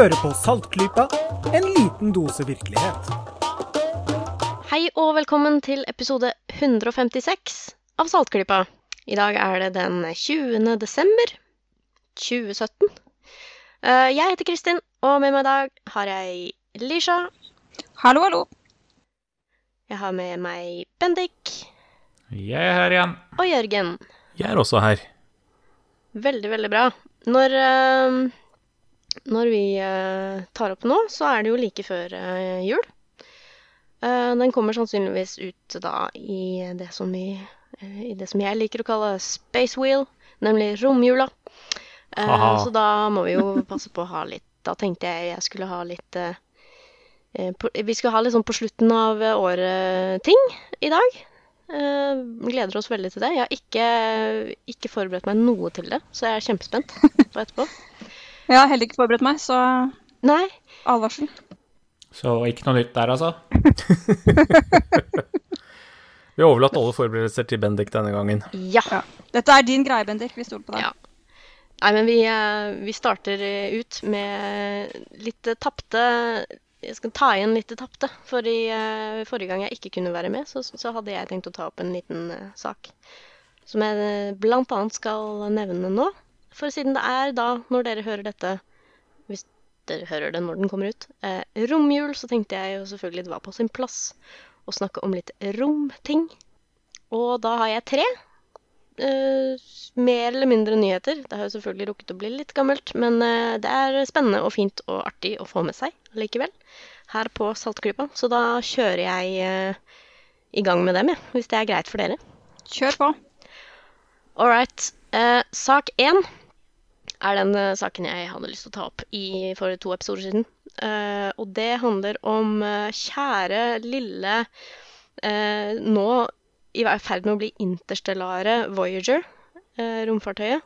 Hører på Saltklypa, en liten dose virkelighet. Hei og velkommen til episode 156 av Saltklypa. I dag er det den 20. desember 2017. Eh, Jeg heter Kristin, og med meg i dag har jeg Lisha. Hallo, hallo. Jeg har med meg Bendik Jeg er her igjen. og Jørgen. Jeg er også her. Veldig, veldig bra. Når, eh, når vi eh, tar opp nå, så er det jo like før eh, jul. Eh, den kommer sannsynligvis ut da i det som vi i det som jeg liker å kalle space wheel, nemlig romjula. Aha. Så da må vi jo passe på å ha litt Da tenkte jeg jeg skulle ha litt Vi skulle ha litt sånn på slutten av året-ting i dag. Gleder oss veldig til det. Jeg har ikke, ikke forberedt meg noe til det, så jeg er kjempespent på etterpå. Jeg har heller ikke forberedt meg, så Nei, advarsel. Så ikke noe nytt der, altså. Vi har overlatt alle forberedelser til Bendik denne gangen. ja. Ja. Dette er din greie, Bendik. Vi stoler på deg. Ja. Nei, men vi, eh, vi starter eh, ut med litt tapte Jeg skal ta igjen litt tapte. For i eh, forrige gang jeg ikke kunne være med, så, så hadde jeg tenkt å ta opp en liten sak. Som jeg bl.a. skal nevne nå. For siden det er da, når dere hører dette Hvis dere hører det når den kommer ut, eh, romjul, så tenkte jeg jo selvfølgelig det var på sin plass å snakke om litt romting. Og da har jeg tre eh, mer eller mindre nyheter. Det har jo selvfølgelig rukket å bli litt gammelt, men eh, det er spennende og fint og artig å få med seg likevel her på Saltklypa. Så da kjører jeg eh, i gang med dem, ja, hvis det er greit for dere. Kjør på. All right. Eh, sak én er den eh, saken jeg hadde lyst til å ta opp i, for to episoder siden. Uh, og det handler om uh, kjære lille uh, Nå i ferd med å bli interstellare Voyager, romfartøyet.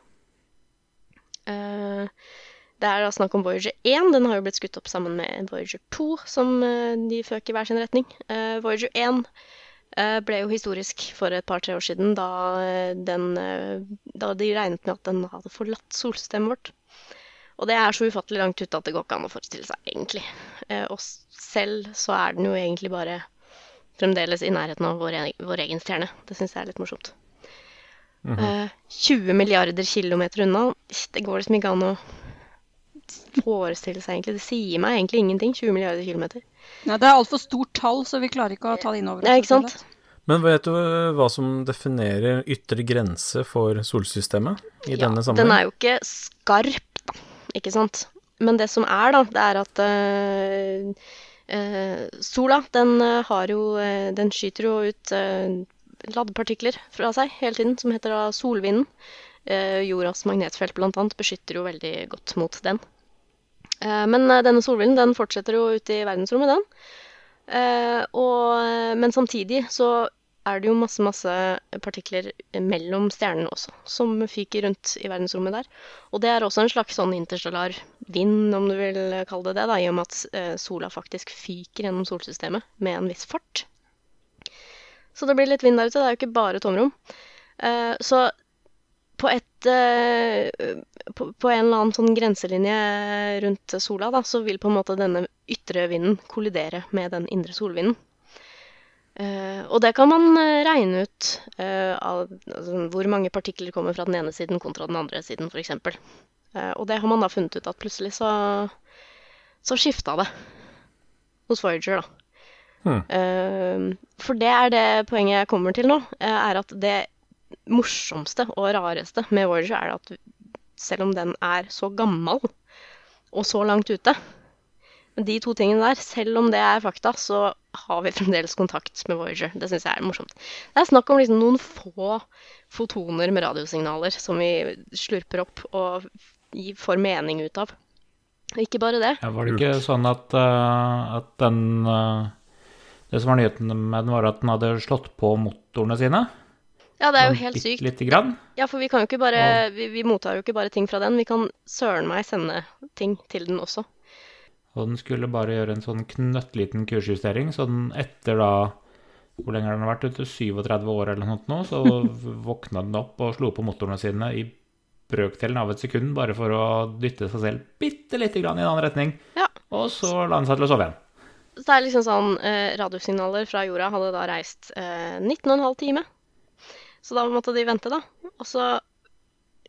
Det er da snakk om Voyager 1. Den har jo blitt skutt opp sammen med Voyager 2, som de føk i hver sin retning. Voyager 1 eh, ble jo historisk for et par-tre år siden, da, eh, den, eh, da de regnet med at den hadde forlatt solsystemet vårt. Og det er så ufattelig langt ute at det går ikke an å forestille seg, egentlig. Eh, og selv så er den jo egentlig bare fremdeles i nærheten av vår, e- vår egen stjerne. Det syns jeg er litt morsomt. Eh, 20 milliarder kilometer unna, det går liksom ikke an å forestille seg, egentlig. Det sier meg egentlig ingenting, 20 milliarder kilometer. Nei, det er altfor stort tall, så vi klarer ikke å ta det inn over oss. Nei, ikke sant? Men vet du hva som definerer ytre grense for solsystemet i Ja, denne Den er jo ikke skarp, da. Ikke sant? Men det som er, da, det er at eh, eh, sola, den eh, har jo Den skyter jo ut uh, ladepartikler fra seg hele tiden, som heter da solvinden. Eh, jordas magnetfelt annet beskytter jo veldig godt mot den. Eh, men eh, denne solvillen, den fortsetter jo ut i verdensrommet, den. Eh, og, men samtidig så er det jo masse, masse partikler mellom stjernene også, som fyker rundt i verdensrommet der. Og det er også en slags sånn interstellar vind, om du vil kalle det det, da, i og med at sola faktisk fyker gjennom solsystemet med en viss fart. Så det blir litt vind der ute, det er jo ikke bare tomrom. Så på et på, på en eller annen sånn grenselinje rundt sola, da, så vil på en måte denne ytre vinden kollidere med den indre solvinden. Uh, og det kan man eh, regne ut uh, av altså, hvor mange partikler kommer fra den ene siden kontra den andre siden, f.eks. Uh, og det har man da funnet ut at plutselig så, så skifta det hos Voyager, da. Hmm. Uh, for det er det poenget jeg kommer til nå, eh, er at det morsomste og rareste med Voyager er at selv om den er så gammel og så langt ute, de to tingene der, selv om det er fakta, så har vi fremdeles kontakt med Voyager. Det syns jeg er morsomt. Det er snakk om liksom noen få fotoner med radiosignaler som vi slurper opp og får mening ut av. Ikke bare det. Ja, var det ikke sånn at, uh, at den uh, Det som var nyheten med den, var at den hadde slått på motorene sine? Ja, det er jo Sånn helt sykt. Litt, grann. Ja, for vi kan jo ikke bare vi, vi mottar jo ikke bare ting fra den. Vi kan søren meg sende ting til den også. Og den skulle bare gjøre en sånn knøttliten kursjustering, så den etter da Hvor lenge har den vært ute? 37 år eller noe sånt nå? Så våkna den opp og slo på motorene sine i brøkdelen av et sekund bare for å dytte seg selv bitte lite grann i en annen retning. Ja. Og så la den seg til å sove igjen. Så det er liksom sånn eh, Radiosignaler fra jorda hadde da reist eh, 19,5 time. Så da måtte de vente, da. Og så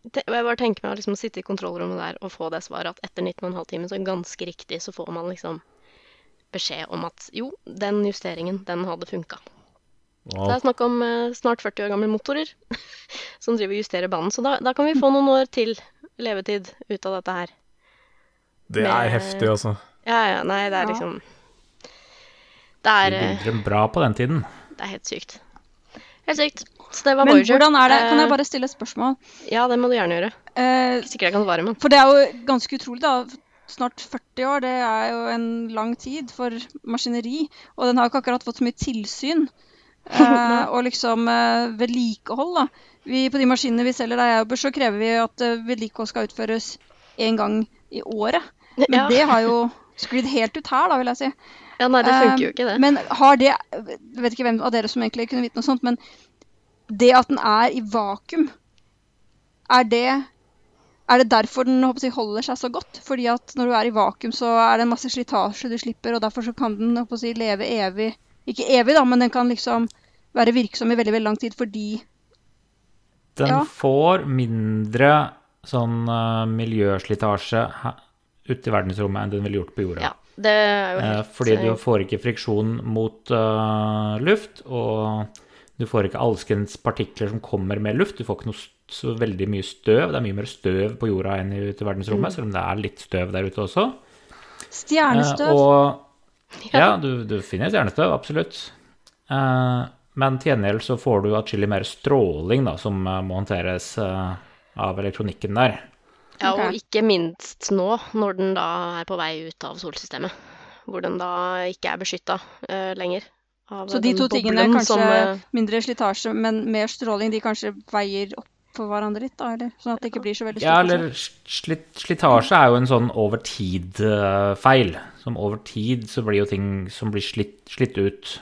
Jeg bare tenker meg å liksom sitte i kontrollrommet der og få det svaret at etter 19,5 timer, så ganske riktig, så får man liksom beskjed om at jo, den justeringen, den hadde funka. Så det er snakk om eh, snart 40 år gamle motorer som driver og justerer banen. Så da, da kan vi få noen år til levetid ut av dette her. Det er Med- heftig, altså. Ja, ja, nei, det er liksom Det er, De eh, bygde dem bra på den tiden. det er helt sykt. Helt sykt. Det var Men Voyager. hvordan er det? Kan jeg Eh, bare stille et spørsmål? Ja, det må du gjerne gjøre. Eh, Ikke sikkert jeg kan svare, men For det er jo ganske utrolig, da. Snart 40 år, det er jo en lang tid for maskineri. Og den har jo ikke akkurat fått så mye tilsyn. Eh, og liksom eh, vedlikehold, da. Vi, på de maskinene vi selger der jeg jobber, så krever vi at eh, vedlikehold skal utføres én gang i året. Men ja. det har jo sklidd helt ut her, da, vil jeg si. ja, nei, det funker jo ikke, det. Men har det Jeg vet ikke hvem av dere som egentlig kunne vite noe sånt, men det at den er i vakuum, er det er det derfor den håper jeg, holder seg så godt? Fordi at når du er i vakuum, så er det en masse slitasje du slipper, og derfor så kan den håper jeg, leve evig Ikke evig, da, men den kan liksom være virksom i veldig veldig lang tid fordi Den Ja. får mindre sånn uh, miljøslitasje ute i verdensrommet enn den ville gjort på jorda. Ja, det er jo Eh, helt fordi du får ikke friksjon mot uh, luft, og du får ikke alskens partikler som kommer med luft. Du får ikke noe, så veldig mye støv. Det er mye mer støv på jorda enn ute i Mm. verdensrommet, selv om det er litt støv der ute også. stjernestøv Eh, og ja, du, du finner stjernestøv, absolutt. Eh, men til gjengjeld så får du atskillig mer stråling da, som eh, må håndteres eh, av elektronikken der. Ja, og ikke minst nå, når den da er på vei ut av solsystemet. Hvor den da ikke er beskytta lenger. Av Så de to tingene, kanskje som, eh, mindre slitasje, men mer stråling, de kanskje veier opp for hverandre litt, da? Eller sånn at det ikke blir så veldig Ja, eller slit, slitasje er jo en sånn over tid-feil. Som over tid så blir jo ting som blir slitt, slitt ut.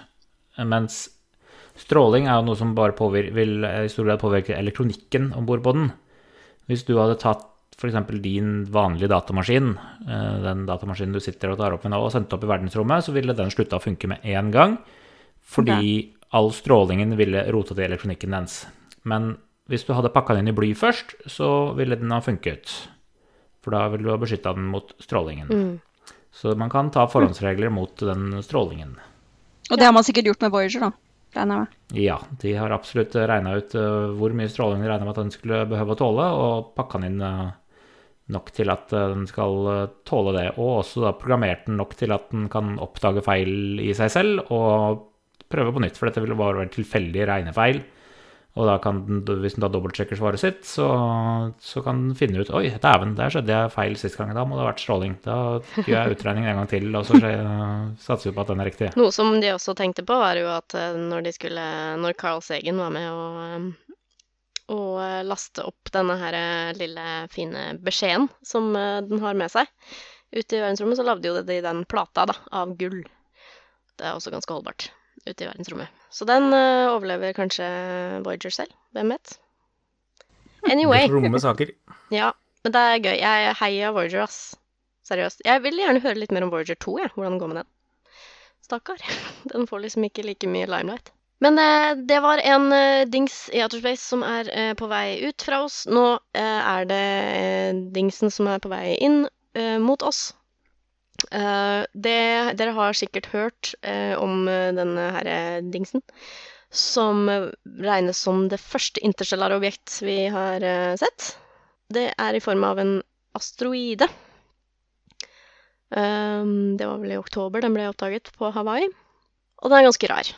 Mens stråling er jo noe som bare påvir, vil i stor grad påvirke elektronikken om bord på den. Hvis du hadde tatt f.eks. din vanlige datamaskin, eh, den datamaskinen du sitter og tar opp med nå, og sendt opp i verdensrommet, så ville den slutta å funke med en gang. Fordi all strålingen ville rota til elektronikken dens. Men hvis du hadde pakka den inn i bly først, så ville den ha funket. For da ville du ha beskytta den mot strålingen. mm. Så man kan ta forhåndsregler mot den strålingen. Og det har man sikkert gjort med Voyager, da. Regner jeg. Ja, de har absolutt regna ut eh, hvor mye stråling de regna med at den skulle behøve å tåle, og pakka den inn eh, nok til at eh, den skal tåle det. Og også da programmert den nok til at den kan oppdage feil i seg selv og prøve på nytt, for dette ville bare være tilfeldige regnefeil. Og da kan den, hvis den da dobbeltsjekker svaret sitt, så, så kan den finne ut Oi, dæven, der skjedde jeg feil sist gang. Da må det ha vært stråling. Da gjør jeg utregning en gang til, og så satser vi på at den er riktig. Noe som de også tenkte på, var jo at eh, når skulle Når Carl Sagen var med å, og eh, laste opp denne her eh, lille, fine beskjeden som den har med seg ute i verdensrommet, så lagde jo de den plata da, av gull. Det er også ganske holdbart ute i verdensrommet. Så den uh, overlever kanskje Voyager selv. Hvem vet? Anyway. Romme saker. Ja, men det er gøy. Jeg heier Voyager, ass. Seriøst. Jeg vil gjerne høre litt mer om Voyager 2, jeg. Hvordan det går med den. Stakkar. Den får liksom ikke like mye limelight. Men eh, det var en eh, dings i Outer Space som er eh, på vei ut fra oss. Nå eh, er det eh, dingsen som er på vei inn mot oss. Eh, det, dere har sikkert hørt eh, om eh, denne her dingsen. Som regnes som det første interstellare objekt vi har sett. Det er i form av en asteroide. Det var vel i oktober den ble oppdaget på Hawaii. Og den er ganske rar.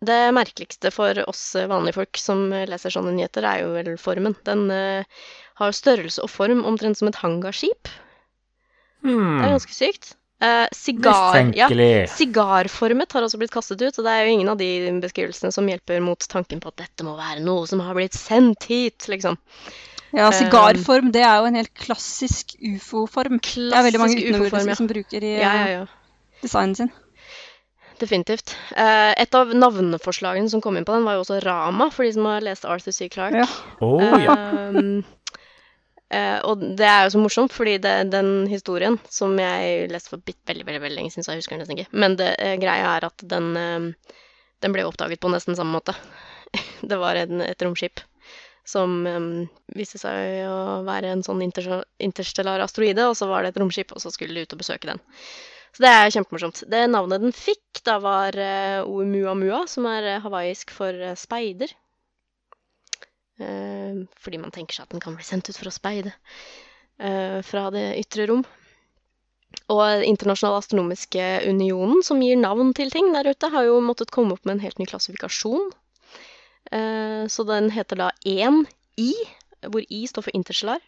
Det merkeligste for oss vanlige folk som leser sånne nyheter, er jo vel formen. Den har størrelse og form omtrent som et hangarskip. Det er Hmm. ganske sykt. Eh, sigar, ja, sigarformet har også blitt kastet ut, og det er jo ingen av de beskrivelsene som hjelper mot tanken på at dette må være noe som har blitt sendt hit, liksom. Ja, Eh, sigarform, det er jo en helt klassisk ufo-form. Det er veldig mange Klassisk ufo-form, ja. som bruker i Ja, ja, eh, ja. designen sin. Definitivt. Eh, et av navneforslagene som kom inn på den, var jo også Rama, for de som har lest Arthur C. Clarke. Ja. Oh, ja. Um, og det er jo så morsomt, fordi det, den historien som jeg leste for veldig veldig, veldig lenge siden, så jeg husker den nesten ikke. Men det, eh, greia er at den, eh, den ble oppdaget på nesten samme måte. det var en, et romskip som um, viste seg å være en sånn inter, interstellar asteroide, og så var det et romskip, og så skulle de ut og besøke den. Så det er kjempemorsomt. Det navnet den fikk, da var uh, Oumuamua, som er eh, hawaiisk for uh, speider. Eh, fordi man tenker seg at den kan bli sendt ut for å speide eh, fra det ytre rom. Og Internasjonal astronomiske unionen, som gir navn til ting der ute, har jo måttet komme opp med en helt ny klassifikasjon. Eh, så den heter da 1I, hvor I står for interstellar,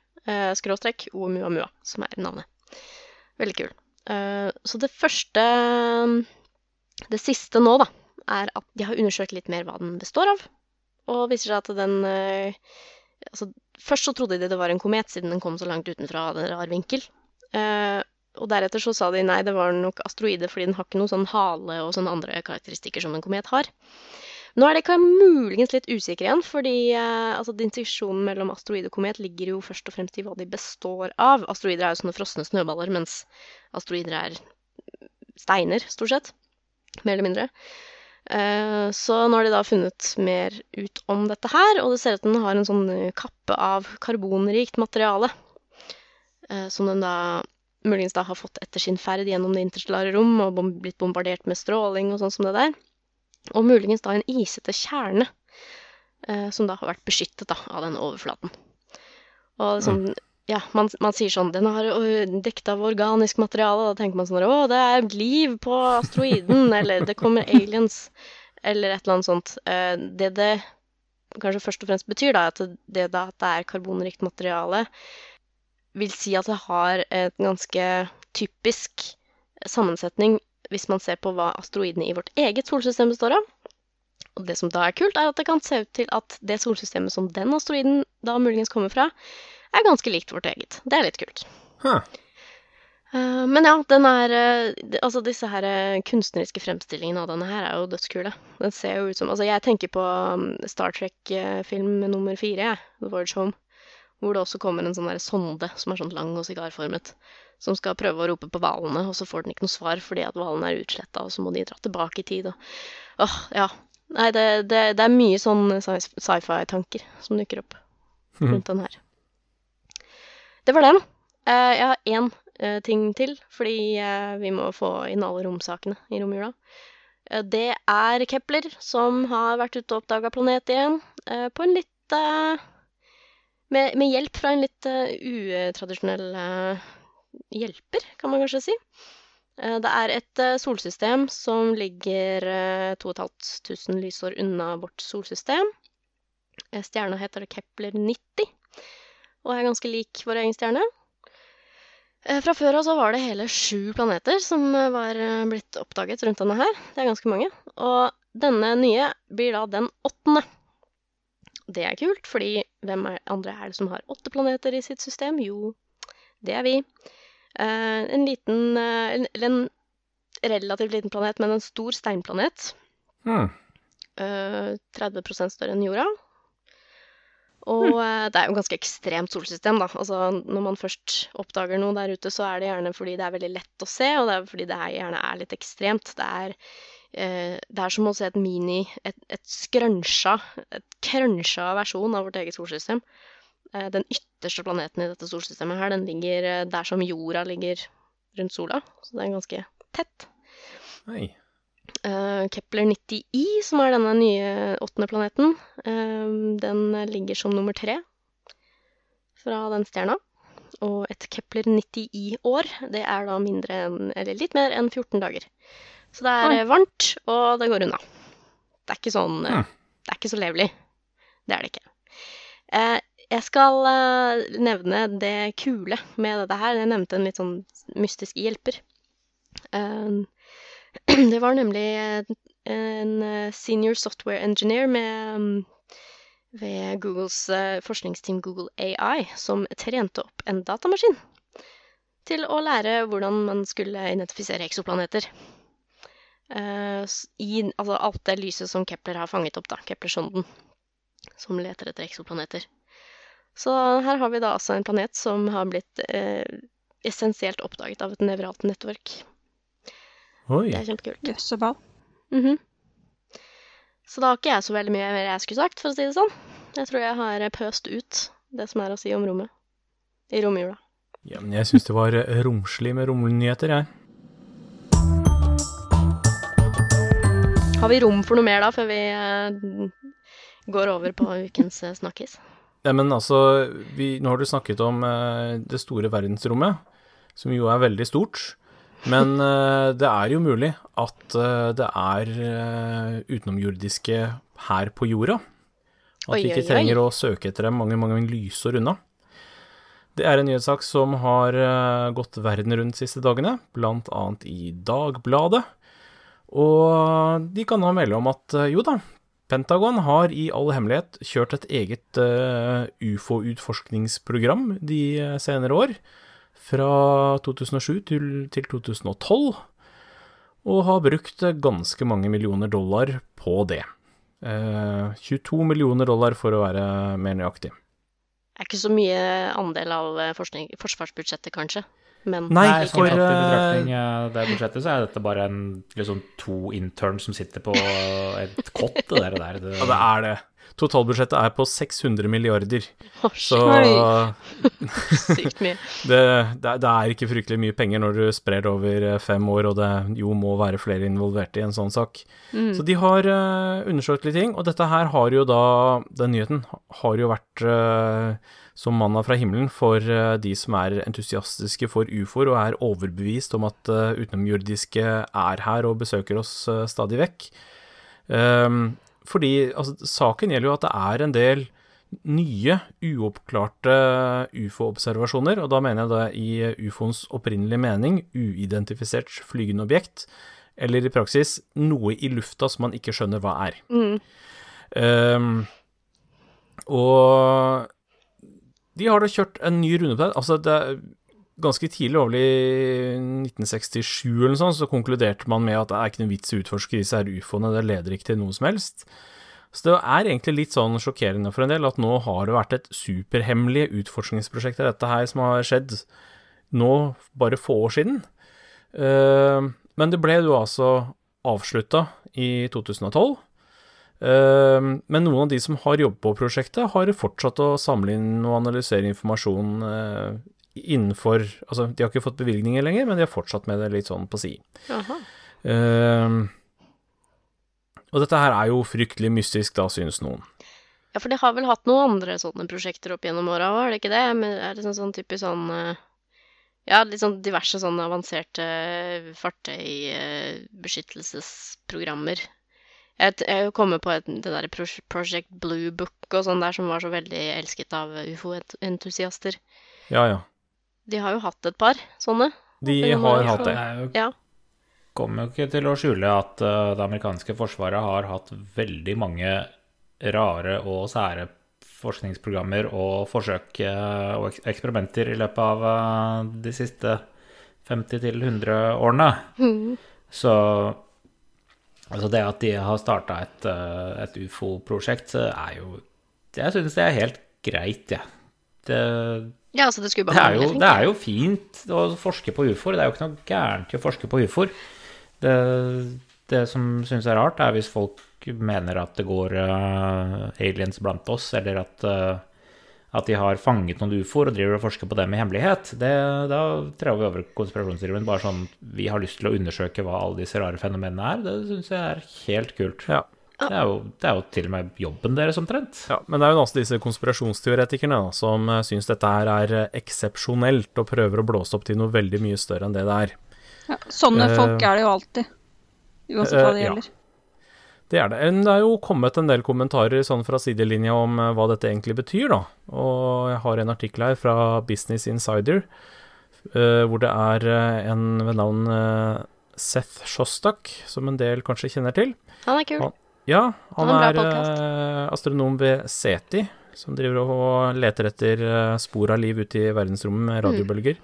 skråstrek Oumuamua, som er navnet. Veldig kul. Så det første Det siste nå, da, er at de har undersøkt litt mer hva den består av. Og viser seg at den eh, Altså, først så trodde de det var en komet, siden den kom så langt utenfra og en rar vinkel. Eh, og deretter så sa de nei, det var nok asteroide, fordi den har ikke noen sånn hale og sånne andre karakteristikker som en komet har. Nå er det muligens litt usikker igjen, fordi eh, altså, distinksjonen mellom asteroide og komet ligger jo først og fremst i hva de består av. Asteroider er jo sånne frosne snøballer, mens asteroider er steiner, stort sett. Mer eller mindre. Eh, så nå har de da funnet mer ut om dette her, og det ser ut som den har en sånn kappe av karbonrikt materiale. eh, Som den da muligens da har fått etter sin ferd gjennom det interstellare rom og blitt bombardert med stråling og sånn som det der. Og muligens da en isete kjerne, eh, som da har vært beskyttet da, av denne overflaten. Og sånn, ja, man, man sier sånn Den har ø, dekket av organisk materiale. Da tenker man sånn Å, det er liv på asteroiden. eller det kommer aliens. Eller et eller annet sånt. Eh, det det kanskje først og fremst betyr, da, at det da at det er karbonrikt materiale, vil si at det har et ganske typisk sammensetning hvis man ser på hva asteroidene i vårt eget solsystem består av. Og det som da er kult, er at det kan se ut til at det solsystemet som den asteroiden da muligens kommer fra, er ganske likt vårt eget. Det er litt kult. Huh. Eh, men ja, den er eh, Altså, disse her eh, kunstneriske fremstillingene av denne her er jo dødskule. Den ser jo ut som Altså, jeg tenker på um, Star Trek-film nummer fire, jeg. The Voyage Home. Hvor det også kommer en sånn der sonde som er sånn lang og sigarformet. Som skal prøve å rope på hvalene, og så får den ikke noe svar fordi at hvalene er utsletta, og så må de dra tilbake i tid. Og åh, ja. Nei, det, det, det er mye sånn sci- sci-fi-tanker som dukker opp rundt den her. Det var den. Eh, jeg har én eh, ting til, fordi eh, vi må få inn alle romsakene i romjula. Det er Kepler som har vært ute og oppdaga planet igjen, på en litt med, med hjelp fra en litt utradisjonell hjelper, kan man kanskje si. Det er et solsystem som ligger eh, 2500 lysår unna vårt solsystem. Stjerna heter Kepler 90 og er ganske lik vår egen stjerne. Eh, Fra før av så var det hele sju planeter som eh, var eh, blitt oppdaget rundt denne her. Det er ganske mange. Og denne nye blir da den åttende. Det er kult, fordi hvem er andre er det som har åtte planeter i sitt system? Jo, det er vi. En liten Eller en relativt liten planet, men en stor steinplanet. Eh, 30% større enn jorda. Og eh, det er jo et ganske ekstremt solsystem, da. Altså, når man først oppdager noe der ute, så er det gjerne fordi det er veldig lett å se, og det er fordi det er, gjerne er litt ekstremt. Det er, eh, det er som å se et mini Et, et skrønsja Et krønsja versjon av vårt eget solsystem. Eh, den ytterste planeten i dette solsystemet her, den ligger eh, der som jorda ligger rundt sola. Så det er ganske tett. Hei. Eh, Kepler 90i, som er denne nye åttende planeten, eh, den ligger som nummer tre fra den stjerna. Og et Kepler 90i-år, det er da mindre enn, eller litt mer enn 14 dager. Så det er Oi. eh, varmt, og det går unna. Det er ikke sånn eh, Hm. Det er ikke så levelig. Det er det ikke. Jeg skal nevne det kule med dette her. Jeg nevnte en litt sånn mystisk hjelper. Eh, det var nemlig en, en eh, senior software engineer med, mm, ved Googles eh, forskningsteam Google AI som trente opp en datamaskin til å lære hvordan man skulle identifisere eksoplaneter. Eh, I altså, alt det lyset som Kepler har fanget opp, da, Kepler-sonden, som leter etter eksoplaneter. Så her har vi da altså en planet som har blitt eh, essensielt oppdaget av et nevralt nettverk. Oi. Det er kjempekult. Jøsseball. -hmm. Så da har ikke jeg så veldig mye mer jeg skulle sagt, for å si det sånn. Jeg tror jeg har pøst ut det som er å si om rommet i romjula. Ja, men jeg syns det var eh, romslig med romnyheter, jeg. Har vi rom for noe mer da, før vi eh, går over på ukens eh, snakkis? Ja, men altså, vi, nå har du snakket om det store verdensrommet, som jo er veldig stort. Men eh, det er jo mulig at eh, det er eh, utenomjordiske her på jorda. At vi ikke trenger å søke etter dem mange, mange lysår unna. Det er en nyhetssak som har gått verden rundt de siste dagene, annet i Dagbladet. Og de kan da melde om at jo da, Pentagon har i all hemmelighet kjørt et eget ufo-utforskningsprogram de senere år, fra 2007 til, til 2012, og har brukt eh, ganske mange millioner dollar på det. Eh, 22 millioner dollar for å være mer nøyaktig. Det er ikke så mye andel av eh, forskning, forsvarsbudsjettet, kanskje. Men Nei, Nei, for, i eh, betraktning eh, det budsjettet, så er dette bare en, liksom to interns som sitter på et kott, det der. der. Det, Ja, det er det. Totalbudsjettet er på 600 milliarder, Oh, så sykt mye. det, det, det er ikke fryktelig mye penger når du sprer det over eh, fem år, og det jo må være flere involverte i en sånn sak. Så de har uh, undersøkt litt ting, og dette her har jo da, den nyheten har jo vært uh, som manna fra himmelen for de som er entusiastiske for ufoer og er overbevist om at utenomjordiske er her og besøker oss stadig vekk. Ehm, fordi altså, saken gjelder jo at det er en del nye, uoppklarte ufo-observasjoner, og da mener jeg det i ufoens opprinnelige mening, uidentifisert flygende objekt, eller i praksis noe i lufta som man ikke skjønner hva er. Mm. Um, og de har da kjørt en ny runde på det. Altså, det er ganske tidlig, over i 1967 eller sånt, så konkluderte man med at det er ikke noe vits i å utforske disse her ufoene, det leder ikke til noe som helst. Så det er egentlig litt sånn sjokkerende for en del at nå har det vært et superhemmelig utforskningsprosjekt av dette her som har skjedd nå bare få år siden. Eh, Men det ble jo altså avslutta i 2012. Eh, Men noen av de som har jobbet på prosjektet, har fortsatt å samle inn og analysere informasjon eh, innenfor Altså, de har ikke fått bevilgninger lenger, men de har fortsatt med det litt sånn på si. Eh, og dette her er jo fryktelig mystisk, da, synes noen. Ja, for de har vel hatt noen andre sånne prosjekter opp gjennom åra òg, er det ikke det? Men er det sånn, sånn typisk sånn eh, Ja, litt sånn diverse sånne avanserte fartøybeskyttelsesprogrammer. Jeg, t- jeg kommer på et, det derre Project Blue Book og sånn der som var så veldig elsket av ufo-entusiaster. Ja, ja. De har jo hatt et par sånne. De har hatt det. Ja. kommer jo ikke til å skjule at eh, det amerikanske forsvaret har hatt veldig mange rare og sære forskningsprogrammer og forsøk eh, og eksperimenter i løpet av eh, de siste 50-100 årene. Så altså det at de har starta et, et ufo-prosjekt, er jo Jeg syns det er helt greit, jeg. Det, Ja, altså det det er, jo, det er jo fint å forske på ufoer. Det er jo ikke noe gærent i å forske på ufoer. Det, det som syns er rart, er hvis folk mener at det går uh, aliens blant oss, eller at, uh, at de har fanget noen ufoer og driver og forsker på dem i hemmelighet. Det, da trår vi over konspirasjonsteorien. Bare sånn vi har lyst til å undersøke hva alle disse rare fenomenene er. Det syns jeg er helt kult. Ja. Det er, jo, det er jo til og med jobben deres omtrent. Ja, men det er jo også disse konspirasjonsteoretikerne da, som uh, syns dette her er eh, eksepsjonelt og prøver å blåse opp til noe veldig mye større enn det det er. Ja, sånne uh, folk er det jo alltid. Uansett hva eh, det uh, gjelder. Det er det. Men Det er jo kommet en del kommentarer sånn fra sidelinja om eh, hva dette egentlig betyr, da. Og jeg har en artikkel her fra Business Insider, uh, hvor det er eh, en ved navn eh, Seth Shostak, som en del kanskje kjenner til. Han er kul. Han- Ja, han er eh, astronom ved SETI, som driver og leter etter eh, spor av liv ute i verdensrommet med radiobølger.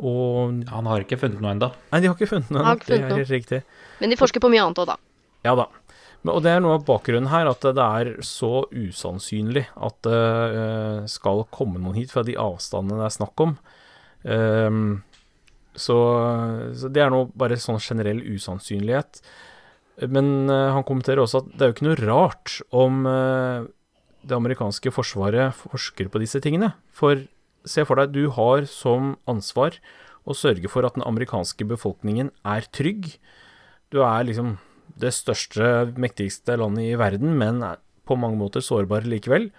Og Han har ikke funnet noe ennå. Nei, de har ikke funnet noe. Har ikke Det er helt riktig. Men de forsker på mye annet òg, da. Ja da. Og det er noe av bakgrunnen her, at det er så usannsynlig at det eh, skal komme noen hit fra de avstandene det er snakk om. Ehm, så, så det er nå bare sånn generell usannsynlighet. Men eh, han kommenterer også at det er jo ikke noe rart om eh, det amerikanske forsvaret forsker på disse tingene. For se for deg, du har som ansvar å sørge for at den amerikanske befolkningen er trygg. Du er liksom det største, mektigste landet i verden, men på mange måter sårbar likevel.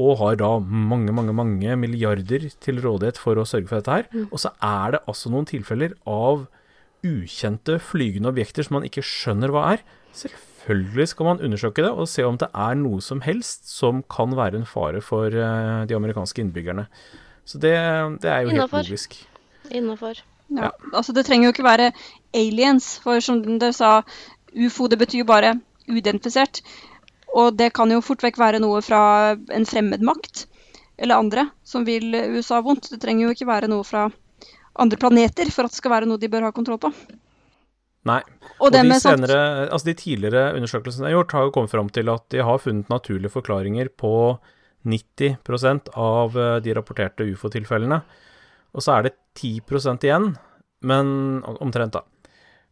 Og har da mange, mange, mange milliarder til rådighet for å sørge for dette her. Og så er det altså noen tilfeller av ukjente flygende objekter som man ikke skjønner hva er. Selvfølgelig skal man undersøke det og se om det er noe som helst som kan være en fare for eh, de amerikanske innbyggerne. Så det, det er jo helt logisk. Innafor. Ja. Altså, det trenger jo ikke være aliens, for som dere sa, ufo det betyr jo bare uidentifisert. Og det kan jo fort vekk være noe fra en fremmed makt eller andre som vil USA vondt. Det trenger jo ikke være noe fra andre planeter for at det skal være noe de bør ha kontroll på. Nei. Og Og de, senere, altså de tidligere undersøkelsene jeg har gjort, har jo kommet fram til at de har funnet naturlige forklaringer på 90 av eh, de rapporterte ufo-tilfellene. Og så er det 10% igjen, men omtrent, da.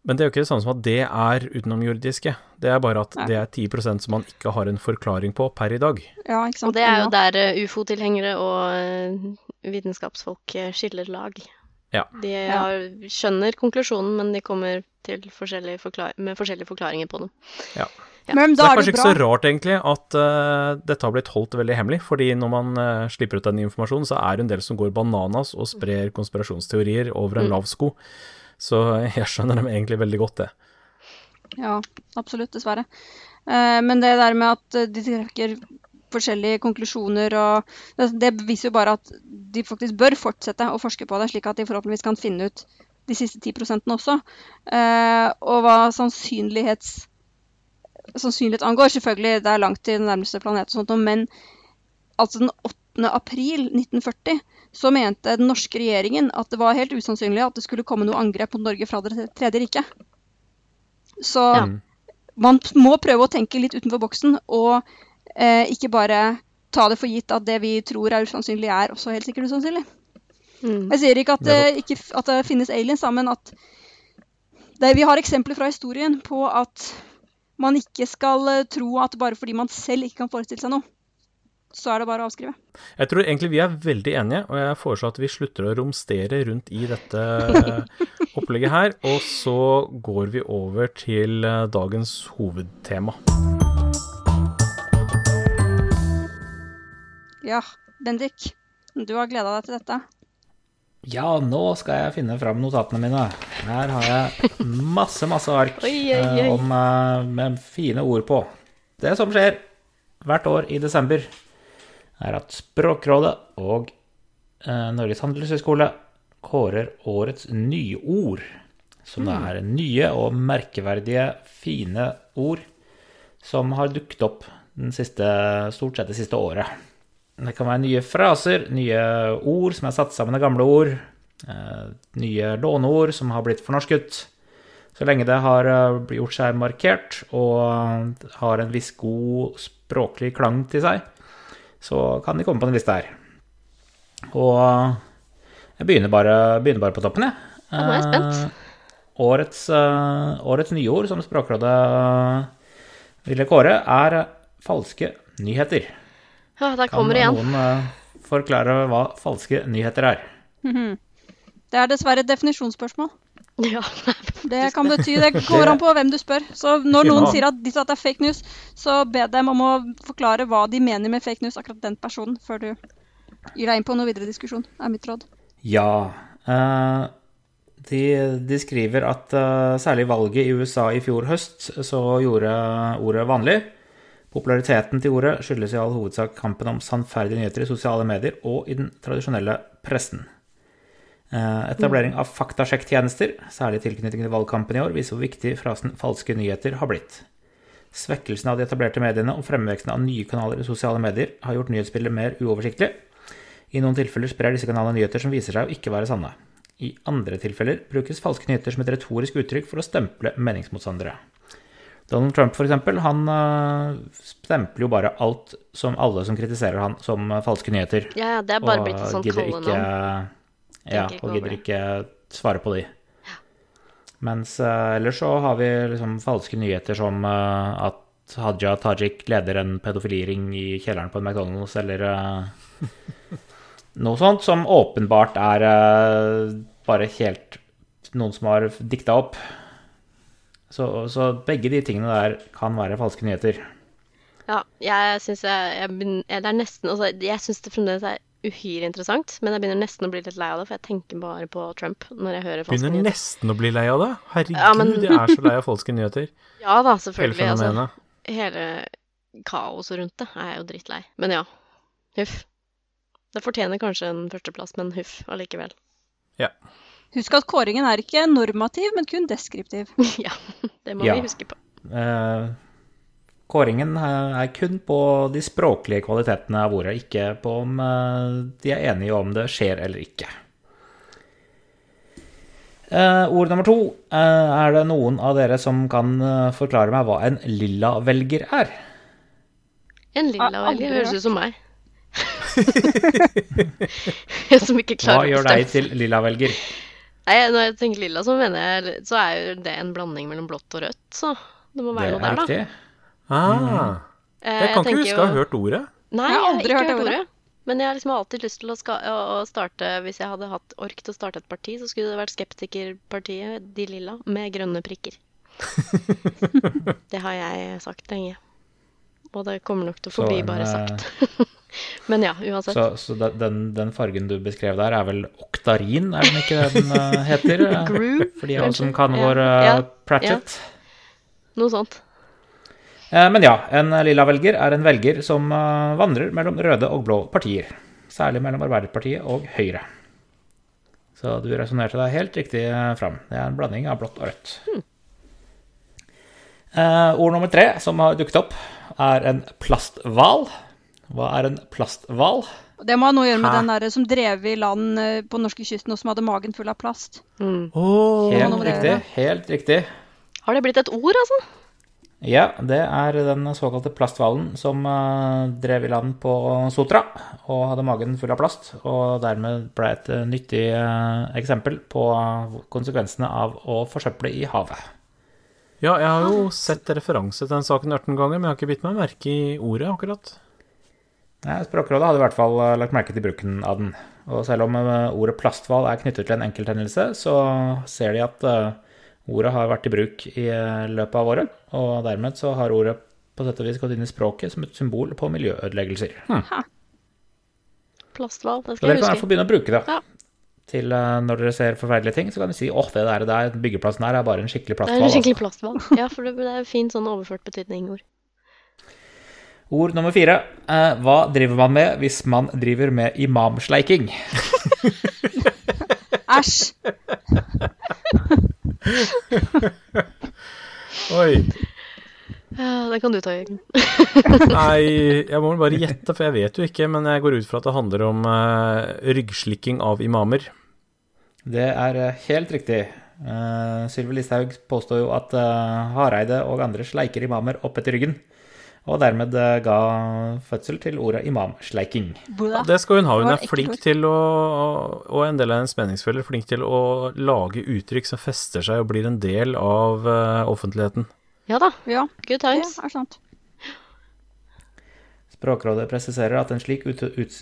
Men det er jo ikke det samme som at det er utenomjordiske. Det er bare at Nei. det er 10% som man ikke har en forklaring på per i dag. Ja, ikke sant? Og det er jo der eh, ufo-tilhengere og eh, vitenskapsfolk skiller lag. Ja. De har, skjønner konklusjonen, men de kommer til forskjellige med forskjellige forklaringer på den. Ja. Men Så det da er er kanskje det ikke så rart egentlig at uh, dette har blitt holdt veldig hemmelig, fordi når man uh, slipper ut den informasjonen, så er det en del som går bananas og sprer konspirasjonsteorier over en Mm. lav sko. Så jeg skjønner dem egentlig veldig godt, det. Ja, absolutt, dessverre. Uh, men det der med at de trekker forskjellige konklusjoner og det, viser jo bare at de faktisk bør fortsette å forske på det, slik at de forhåpentligvis kan finne ut de siste 10 også. Eh, og hva sannsynlighets, sannsynlighet angår, selvfølgelig, det er langt til den nærmeste planet og sånt, men altså den 8. april 1940 så mente den norske regjeringen at det var helt usannsynlig at det skulle komme noe angrep mot Norge fra Det tredje riket. Så Ja. man må prøve å tenke litt utenfor boksen, og ikke bare ta det for gitt at det vi tror er usannsynlig, er også helt sikkert usannsynlig. Mm. Jeg sier ikke at det, ikke, at det finnes aliens, da, men at det, vi har eksempler fra historien på at man ikke skal eh, tro at bare fordi man selv ikke kan forestille seg noe, så er det bare å avskrive. Jeg tror egentlig vi er veldig enige, og jeg foreslår at vi slutter å romstere rundt i dette eh, opplegget her, og så går vi over til eh, dagens hovedtema. Ja, Bendik, du har gleda deg til dette. Ja, nå skal jeg finne fram notatene mine. Her har jeg masse, masse ark Oi, oi, oi. eh, om, eh, med fine ord på. Det som skjer hvert år i desember, er at Språkrådet og eh, Norges handelshøyskole kårer årets nyord. Som det er nye og merkeverdige, fine ord som har dukket opp den siste, stort sett det siste året. Det kan være nye fraser, nye ord som er satt sammen av gamle ord, eh, nye låneord som har blitt fornorsket. Så lenge det har eh, gjort seg markert og har en viss god språklig klang til seg, så kan de komme på den lista her. Og jeg begynner bare, begynner bare på toppen, jeg. nå er jeg spent. Eh, Årets, eh, årets nyord som Språkrådet ville kåre, er falske nyheter. Ja, der Kan kommer det igjen. noen uh, forklare hva falske nyheter er? Det er dessverre et definisjonsspørsmål. Ja. Det kan bety Det går an på hvem du spør. Så når noen sier at disse at det er fake news, så be dem om å forklare hva de mener med fake news, akkurat den personen, før du gir deg inn på noe videre diskusjon, er mitt råd. Ja. Uh... de, de skriver at uh, særlig valget i USA i fjor høst så gjorde ordet vanlig. Populariteten til ordet skyldes i all hovedsak kampen om sannferdige nyheter i sosiale medier og i den tradisjonelle pressen. Eh, Etablering av faktasjekktjenester, særlig i tilknytning til valgkampen i år, viser hvor viktig frasen 'falske nyheter' har blitt. Svekkelsen av de etablerte mediene og fremveksten av nye kanaler i sosiale medier har gjort nyhetsbildet mer uoversiktlig. I noen tilfeller sprer disse kanalene nyheter som viser seg å ikke være sanne. I andre tilfeller brukes falske nyheter som et retorisk uttrykk for å stemple meningsmotstandere. Donald Trump, eksempel, han eh, stempler jo bare alt som alle som kritiserer han, som eh, falske nyheter. Ja, ja, det er bare blitt et sånt kallenavn. Ja, og gidder ikke svare på de. Mens eh, ellers så har vi liksom falske nyheter som at Haja Tajik leder en pedofiliring i kjelleren på en McDonald's, eller noe sånt som åpenbart er bare helt noen som har dikta opp. Så, så begge de tingene der kan være falske nyheter. Ja, jeg syns jeg, jeg, jeg Det er nesten Altså, jeg syns det fremdeles er uhyre interessant, men jeg begynner nesten å bli litt lei av det, for jeg tenker bare på Trump når jeg hører falske Begynner nyheter. nesten å bli lei av det. Herregud, Ja, men- jeg er så lei av falske nyheter. Ja da, Hele selvfølgelig. Altså, hele kaoset rundt det er jeg jo drittlei. Men ja, huff. Det fortjener kanskje en førsteplass, men huff allikevel. Husk at kåringen er ikke normativ, men kun deskriptiv. ja, det må Ja. vi huske på. Eh, kåringen eh, er kun på de språklige kvalitetene av ordet, ikke på om eh, de er enige om det skjer eller ikke. Eh, ord nummer to. Er det noen av dere som kan forklare meg hva en lilla velger er? En lilla velger høres ut som meg. Jeg som ikke klarer å bestemme. Hva gjør deg til lilla velger? Nei, når jeg tenker lilla, så mener jeg Så er jo det en blanding mellom blått og rødt, så det må Det være noe er der, da. riktig. Ah, Eh, jeg kan ikke huske å ha hørt ordet. Nei, Jeg jeg har aldri ikke hørt hørt ordet. ordet. Men jeg har liksom alltid lyst til å, ska å starte Hvis jeg hadde hatt ork til å starte et parti, så skulle det vært Skeptikerpartiet, De Lilla, med grønne prikker. det har jeg sagt lenge. Og det kommer nok til å forbli bare eh, sagt. Men ja, uansett. Så, så den, den fargen du beskrev der, er vel oktarin, er den ikke det den eh, heter? Groove, For de av oss som kan Ja, vår eh, ja, Pratchett. Noe sånt. Eh, Men ja, en lilla velger er en velger som vandrer mellom røde og blå partier. Særlig mellom Arbeiderpartiet og Høyre. Så du resonnerte deg helt riktig fram. Det er en blanding av blått og rødt. Eh, ord nummer tre som har dukket opp, er en plasthval. Hva er en plasthval? Det må ha noe å gjøre med Hæ? den der som drev i land eh, på norskekysten og som hadde magen full av plast. Mm. Oh, Helt riktig. Helt riktig. Har det blitt et ord, altså? Ja, det er den såkalte plasthvalen som eh, drev i land på Sotra og hadde magen full av plast, og dermed ble et eh, nyttig eksempel på konsekvensene av å forsøple i havet. Ja, jeg har jo sett referanse til den saken 18 ganger, men jeg har ikke bitt meg merke i ordet akkurat. Nei, Språkrådet hadde i hvert fall eh, lagt merke til bruken av den. Og selv om eh, ordet plasthval er knyttet til en enkelthendelse, så ser de at eh, ordet har vært i bruk i løpet av året, og dermed så har ordet på sett og vis gått inn i språket som et symbol på miljøødeleggelser. Plasthval, det Så skal dere jeg kan i hvert huske. fall begynne å bruke det. Ja. Til når dere ser forferdelige ting, så kan dere si åh, det der, der byggeplassen her er bare en skikkelig Det er en skikkelig Altså. plasthval. Ja, for det, det er fint sånn overført betydning-ord. Ord nummer fire. Eh, hva driver man med hvis man driver med imamsleiking? Æsj! Oi. Det kan du ta, Jørgen. Nei, jeg må vel bare gjette, for jeg vet jo ikke, men jeg går ut fra at det handler om eh, ryggslikking av imamer. Det er eh, helt riktig. Uh, Sylvi Listhaug påstår jo at uh, Hareide og andre sleiker imamer opp etter ryggen, og dermed eh, ga fødsel til ordet imamsleiking. Det skal hun ha. Hun er flink til å Og en del av hennes meningsfeller flink til å lage uttrykk som fester seg og blir en del av eh, offentligheten. Ja da, Ja, good times. times. er sant. Språkrådet presiserer at en slik, ut, ut,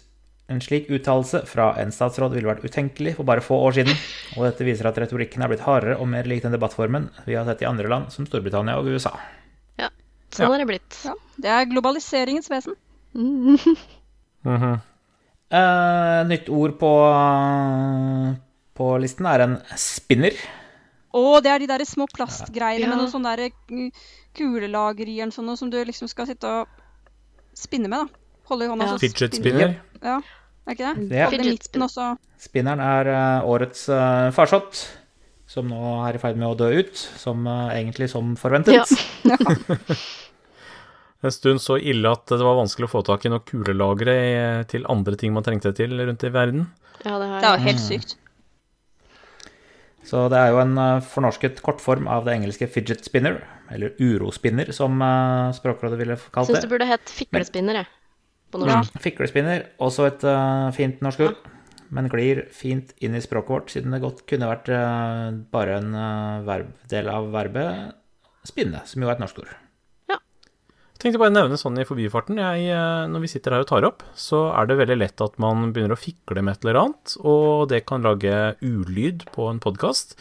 en slik uttalelse fra en statsråd ville vært utenkelig for bare få år siden, og dette viser at retorikken er blitt hardere og mer lik den debattformen vi har sett i andre land som Storbritannia og USA. Sånn Ja. er det blitt. Ja, det er globaliseringens vesen. Mm -hmm. uh, nytt ord på, på listen er en spinner. Og det er de der små plastgreiene Ja. med noe sånn der mm, kulelager i eller sånn som du liksom skal sitte og spinne med, da. Holde i hånda. Ja. så Fidget spinner-. Ja, er ikke det? Ja. Fidget spinner. Spinneren er eh, årets uh, farsott, som nå er i ferd med å dø ut, som eh, egentlig som forventet. Ja. En stund så ille at det var vanskelig å få tak i noen kulelagre til andre ting man trengte til rundt i verden. Ja, det har Det var helt sykt. Så det er jo en eh, fornorsket kortform av det engelske fidget spinner, eller urospinner, som eh, Språkrådet ville kalt Syns det det. burde hett fiklespinner, jeg. På norsk. Ja, Fiklespinner, også et fint norsk ord, men glir fint inn i språket vårt, siden det godt kunne vært eh, bare en eh, verb, del av verbet spinne, som jo er et norsk ord. Ja. Jeg tenkte bare å nevne sånn i forbifarten. Jeg, eh, når vi sitter her og tar opp, så er det veldig lett at man begynner å fikle med et eller annet, og det kan lage ulyd på en podkast.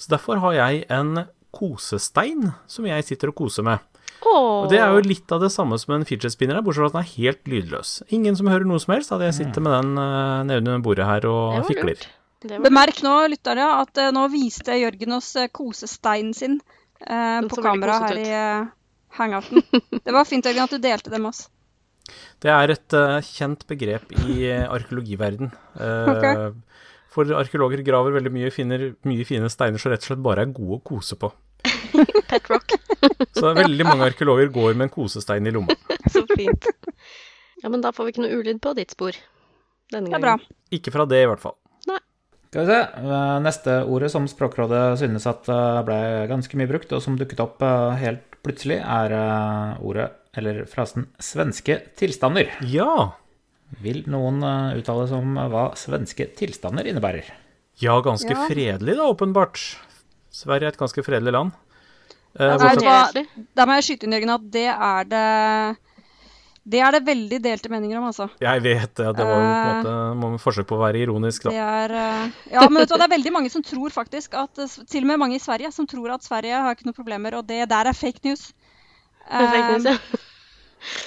Så derfor har jeg en kosestein som jeg sitter og koser med. Og det er jo litt av det samme som en fidget spinner, er, bortsett fra at den er helt lydløs. Ingen som hører noe som helst hadde jeg sittet med den uh, nede under bordet her og fikler. lurt. Bemerk nå, lyttere, at eh, nå viste Jørgen oss eh, kosesteinen sin eh, på kamera her i uh, hangouten. Det var fint, Jørgen, at du delte det med oss. Det er et kjent begrep i uh, arkeologiverden. Eh, Ok. For arkeologer graver veldig mye, finner mye fine steiner som rett og slett bare er gode å kose på. Pet rock. Så veldig mange arkeologer går med en kosestein i lomma. Så fint. Ja, men da får vi ikke noe ulyd på ditt spor denne gangen. Det er bra. Ikke fra det, i hvert fall. Nei. Skal vi se. eh, Neste ordet som Språkrådet synes at eh, ble ganske mye brukt, og som dukket opp eh, helt plutselig, er ordet, eller frasen, svenske tilstander. Ja. Vil noen uttale seg om hva svenske tilstander innebærer? Ja, ganske Ja. fredelig da, åpenbart. Sverige er et ganske fredelig land. Eh, vet du. Der må jeg skyte inn, Jørgen, at det er det Det er det veldig delte meninger om, altså. jeg vet det, det var jo på en Eh. måte forsøk på å være ironisk, Det da. er eh, Ja, men vet du det er veldig mange som tror faktisk at eh, Til og med mange i Sverige som tror at Sverige har ikke noen problemer, og det der er fake news. Fake news, Eh, ja.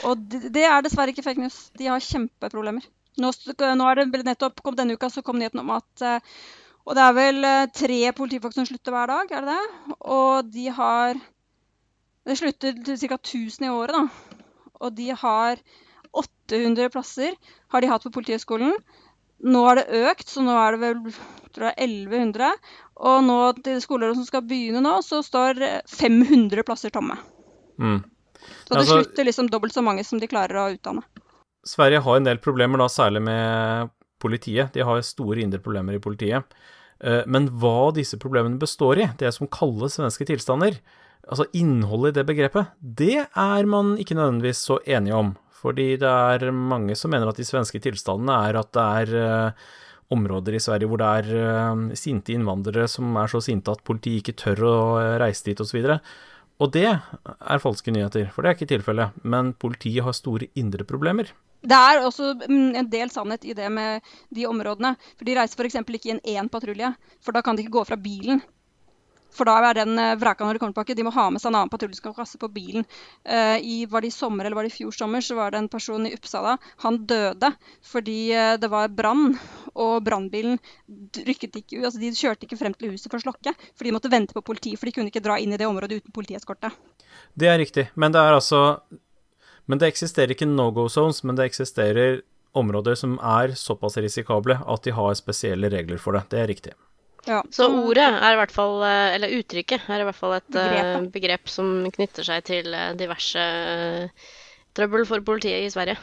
og det, det er dessverre ikke fake news. De har kjempeproblemer. Nå, nå er det nettopp kom denne uka så kom nyheten om at eh, Og det er vel eh, tre politifolk som slutter hver dag, er det det? Og de har Det slutter til ca. 1000 i året, da. Og de har 800 plasser har de hatt på Politihøgskolen. Nå har det økt, så nå er det vel tror jeg, 1100. Og nå til skoler som skal begynne nå, så står eh, 500 plasser tomme. Mm. Så det Altså- slutter liksom dobbelt så mange som de klarer å utdanne. Sverige har en del problemer, da, særlig med politiet. De har store indre problemer i politiet. Eh, Men hva disse problemene består i, det som kalles svenske tilstander, altså innholdet i det begrepet, det er man ikke nødvendigvis så enige om. Fordi det er mange som mener at de svenske tilstandene er at det er eh, områder i Sverige hvor det er eh, sinte innvandrere som er så sinte at politiet ikke tør å reise dit osv. Og det er falske nyheter, for det er ikke tilfellet. Men politiet har store indre problemer. Det er også mm, en del sannhet i det med de områdene. For de reiser f.eks. ikke inn én patrulje, for da kan de ikke gå fra bilen. For da er den eh, vraka når de kommer tilbake. De må ha med seg en annen patrulje som kan kaste på bilen. Eh, i, var det i sommer eller var det i fjor sommer, så var det en person i Uppsala. Han døde fordi eh, det var brann, og brannbilen rykket ikke ut. Altså, de kjørte ikke frem til huset for å slokke, for de måtte vente på politiet. For de kunne ikke dra inn i det området uten politieskorte. Det er riktig, men det er altså Men det eksisterer ikke no go zones, men det eksisterer områder som er såpass risikable at de har spesielle regler for det. Det er riktig. Ja. Så ordet er i hvert fall, eh, eller uttrykket er i hvert fall et begrep, begrep som knytter seg til eh, diverse eh, trøbbel for politiet i Sverige.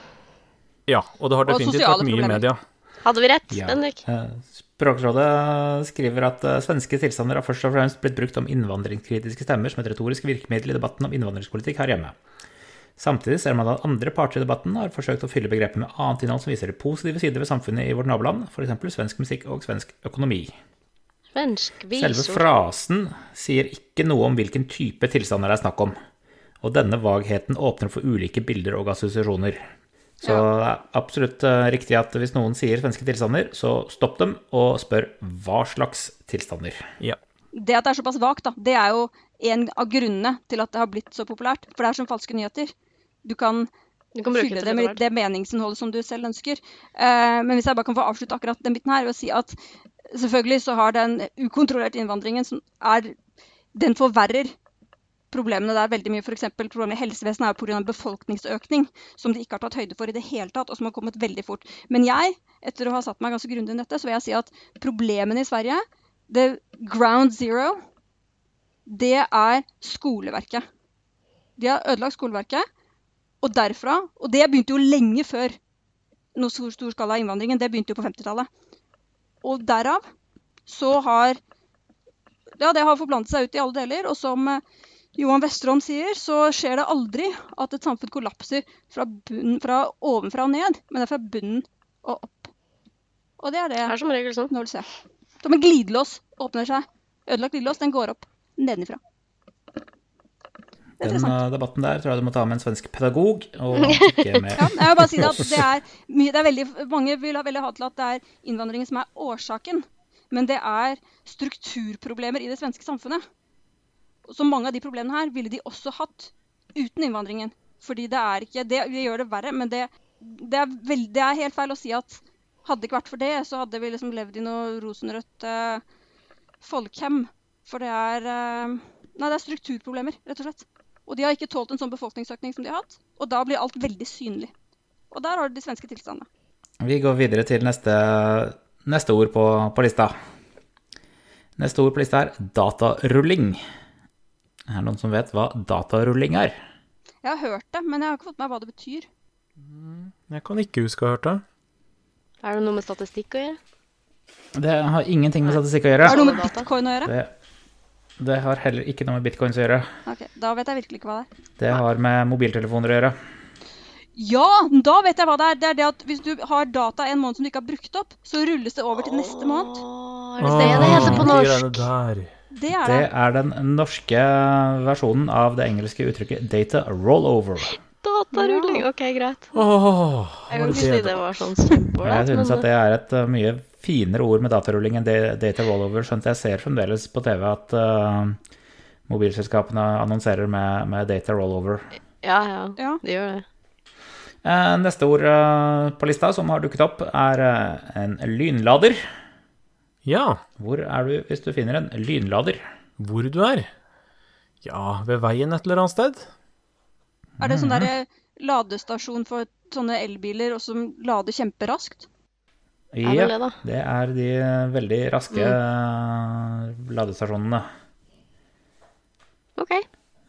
Ja, og det har definitivt vært mye i media. Hadde vi rett, Ja. Bendik? Eh, Språkrådet skriver at eh, svenske tilstander har først og fremst blitt brukt om innvandringskritiske stemmer som et retorisk virkemiddel i debatten om innvandringspolitikk her hjemme. Samtidig ser man at andre parter i debatten har forsøkt å fylle begrepet med annet innhold som viser de positive sider ved samfunnet i vårt naboland, f.eks. svensk musikk og svensk økonomi. Svensk Selve frasen sier ikke noe om hvilken type tilstander det er snakk om, og denne vagheten åpner for ulike bilder og assosiasjoner. Så det er absolutt eh, riktig at hvis noen sier svenske tilstander, så stopp dem og spør hva slags tilstander. Ja. det at det er såpass vagt, da, det er jo en av grunnene til at det har blitt så populært. For det er som falske nyheter. Du kan Du kan fylle det med det det meningsinnholdet som du selv ønsker. Eh, men hvis jeg bare kan få avslutte akkurat den biten her ved å si at selvfølgelig så har den ukontrollerte innvandringen som er Den forverrer problemene der veldig mye. F.eks. problemet i helsevesenet er pga. befolkningsøkning, som de ikke har tatt høyde for i det hele tatt, og som har kommet veldig fort. Men jeg, etter å ha satt meg ganske grundig inn i dette, så vil jeg si at problemene i Sverige, det ground zero, det er skoleverket. De har ødelagt skoleverket. Og derfra Og det begynte jo lenge før noe stor, stor skala innvandringen. Det begynte jo på 50-tallet. Og derav så har ja, det har forplantet seg ut i alle deler. Og som eh, Johan Vesterålen sier, så skjer det aldri at et samfunn kollapser fra, bunnen, fra ovenfra og ned, men det er fra bunnen og opp. Og det er det Det er som regel sånn. Som en glidelås åpner seg. Ødelagt glidelås, den går opp nedenifra. Den eh, debatten der tror jeg du må ta med en svensk pedagog, og ikke med Ja, jeg vil bare si at det er, mye, det er veldig, Mange vil ha veldig ha til at det er innvandringen som er årsaken. Men det er strukturproblemer i det svenske samfunnet. Så mange av de problemene her ville de også hatt uten innvandringen. Fordi det er ikke det, det gjør det verre, men det, det, er veld, det er helt feil å si at hadde det ikke vært for det, så hadde vi liksom levd i noe rosenrødt eh, folkhem. For det er eh, Nei, det er strukturproblemer, rett og slett. Og de har ikke tålt en sånn befolkningsøkning som de har hatt. Og da blir alt veldig synlig. Og der har du de svenske tilstandene. Vi går videre til neste, neste ord på, på lista. Neste ord på lista er datarulling. Er det noen som vet hva datarulling er? Jeg har hørt det, men jeg har ikke fått med meg hva det betyr. Jeg kan ikke huske å ha hørt det. Er det noe med statistikk å gjøre? Det har ingenting med statistikk å gjøre. Er det noe med bitcoin å gjøre? Det, det har heller ikke noe med bitcoins å gjøre. Ok, Da vet jeg virkelig ikke hva det er. Det har med mobiltelefoner å gjøre. Ja, da vet jeg hva det er. Det er det at hvis du har data en måned som du ikke har brukt opp, så rulles det over til neste måned. Åh, er det det det heter på norsk? Det er Det det. er den norske versjonen av det engelske uttrykket data rollover. Datarulling. Ok, greit. Oh, Jeg kan ikke si det var sånn Jeg synes men at det er et uh, mye finere ord med datarulling enn data rollover, skjønt jeg ser fremdeles på TV at uh, mobilselskapene annonserer med, med data rollover. ja, ja, Ja. De gjør det. Uh, neste ord uh, på lista som har dukket opp, er eh, en lynlader. Ja, Hvor er du hvis du finner en lynlader? hvor du er? Ja, ved veien et eller annet sted. Er det sånn Mhm. derre ladestasjon for sånne elbiler og som lader kjemperaskt? Ja, det, det er de veldig raske Mm. eh, ladestasjonene. Ok.